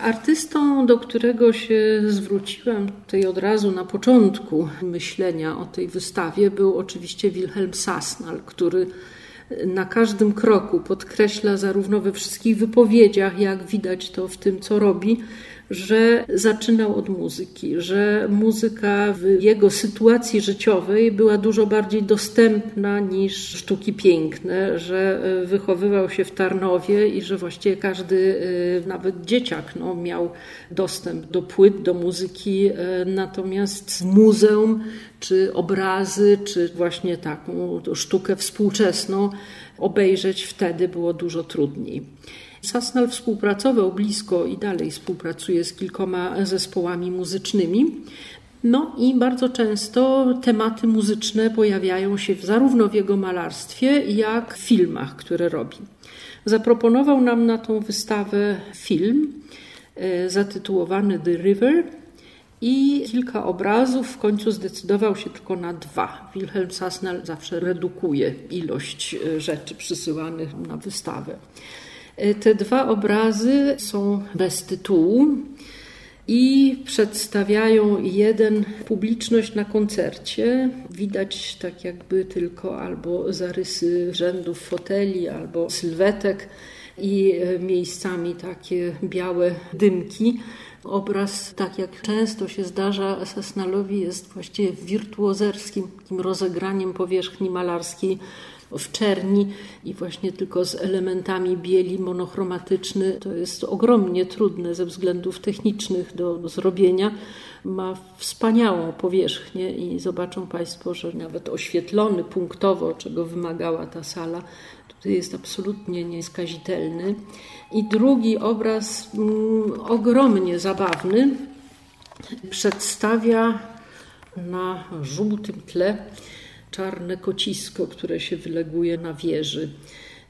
Artystą, do którego się zwróciłam tutaj od razu na początku myślenia o tej wystawie, był oczywiście Wilhelm Sasnal, który na każdym kroku podkreśla, zarówno we wszystkich wypowiedziach, jak widać to w tym, co robi, że zaczynał od muzyki, że muzyka w jego sytuacji życiowej była dużo bardziej dostępna niż sztuki piękne, że e, wychowywał się w Tarnowie i że właściwie każdy, e, nawet dzieciak, no, miał dostęp do płyt, do muzyki, e, natomiast muzeum czy obrazy, czy właśnie taką sztukę współczesną obejrzeć wtedy było dużo trudniej. Sasnal współpracował blisko i dalej współpracuje z kilkoma zespołami muzycznymi. No i bardzo często tematy muzyczne pojawiają się zarówno w jego malarstwie, jak w filmach, które robi. Zaproponował nam na tą wystawę film e, zatytułowany The River i kilka obrazów. W końcu zdecydował się tylko na dwa. Wilhelm Sasnal zawsze redukuje ilość e, rzeczy przysyłanych na wystawę. E, te dwa obrazy są bez tytułu i przedstawiają jeden publiczność na koncercie. Widać tak jakby tylko albo zarysy rzędów foteli, albo sylwetek i e, miejscami takie białe dymki. Obraz, tak jak często się zdarza Sasnalowi, jest właściwie wirtuozerskim rozegraniem powierzchni malarskiej w czerni i właśnie tylko z elementami bieli monochromatyczny. To jest ogromnie trudne ze względów technicznych do, do zrobienia. Ma wspaniałą powierzchnię i zobaczą Państwo, że nawet oświetlony punktowo, czego wymagała ta sala, tutaj jest absolutnie nieskazitelny. I drugi obraz, mm, ogromnie zabawny, przedstawia na żółtym tle czarne kocisko, które się wyleguje na wieży.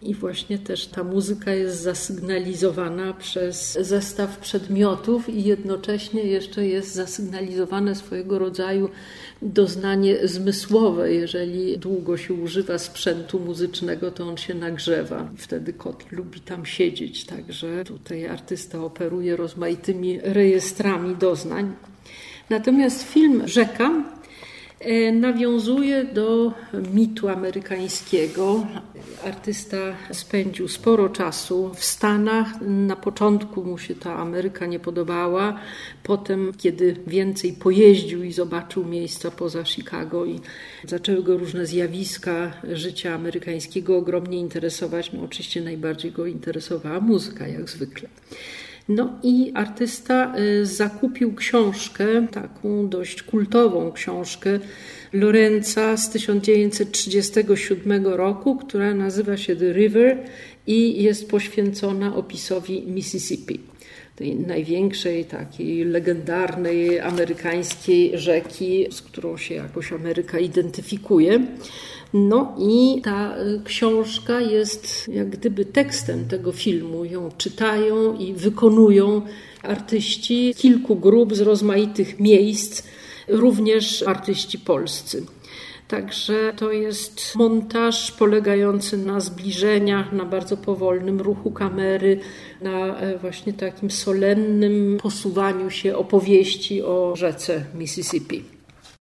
I właśnie też ta muzyka jest zasygnalizowana przez zestaw przedmiotów i jednocześnie jeszcze jest zasygnalizowane swojego rodzaju doznanie zmysłowe. Jeżeli długo się używa sprzętu muzycznego, to on się nagrzewa. Wtedy kot lubi tam siedzieć. Także tutaj artysta operuje rozmaitymi rejestrami doznań. Natomiast film Rzeka nawiązuje do mitu amerykańskiego. Artysta spędził sporo czasu w Stanach. Na początku mu się ta Ameryka nie podobała. Potem, kiedy więcej pojeździł i zobaczył miejsca poza Chicago i zaczęły go różne zjawiska życia amerykańskiego ogromnie interesować, no oczywiście najbardziej go interesowała muzyka, jak zwykle. No i artysta y, zakupił książkę, taką dość kultową książkę Lorenza z 1937 roku, która nazywa się The River i jest poświęcona opisowi Mississippi tej największej, takiej legendarnej amerykańskiej rzeki, z którą się jakoś Ameryka identyfikuje. No i ta y, książka jest jak gdyby tekstem tego filmu. Ją czytają i wykonują artyści kilku grup z rozmaitych miejsc, również artyści polscy. Także to jest montaż polegający na zbliżeniach, na bardzo powolnym ruchu kamery, na e, właśnie takim solennym posuwaniu się opowieści o rzece Mississippi.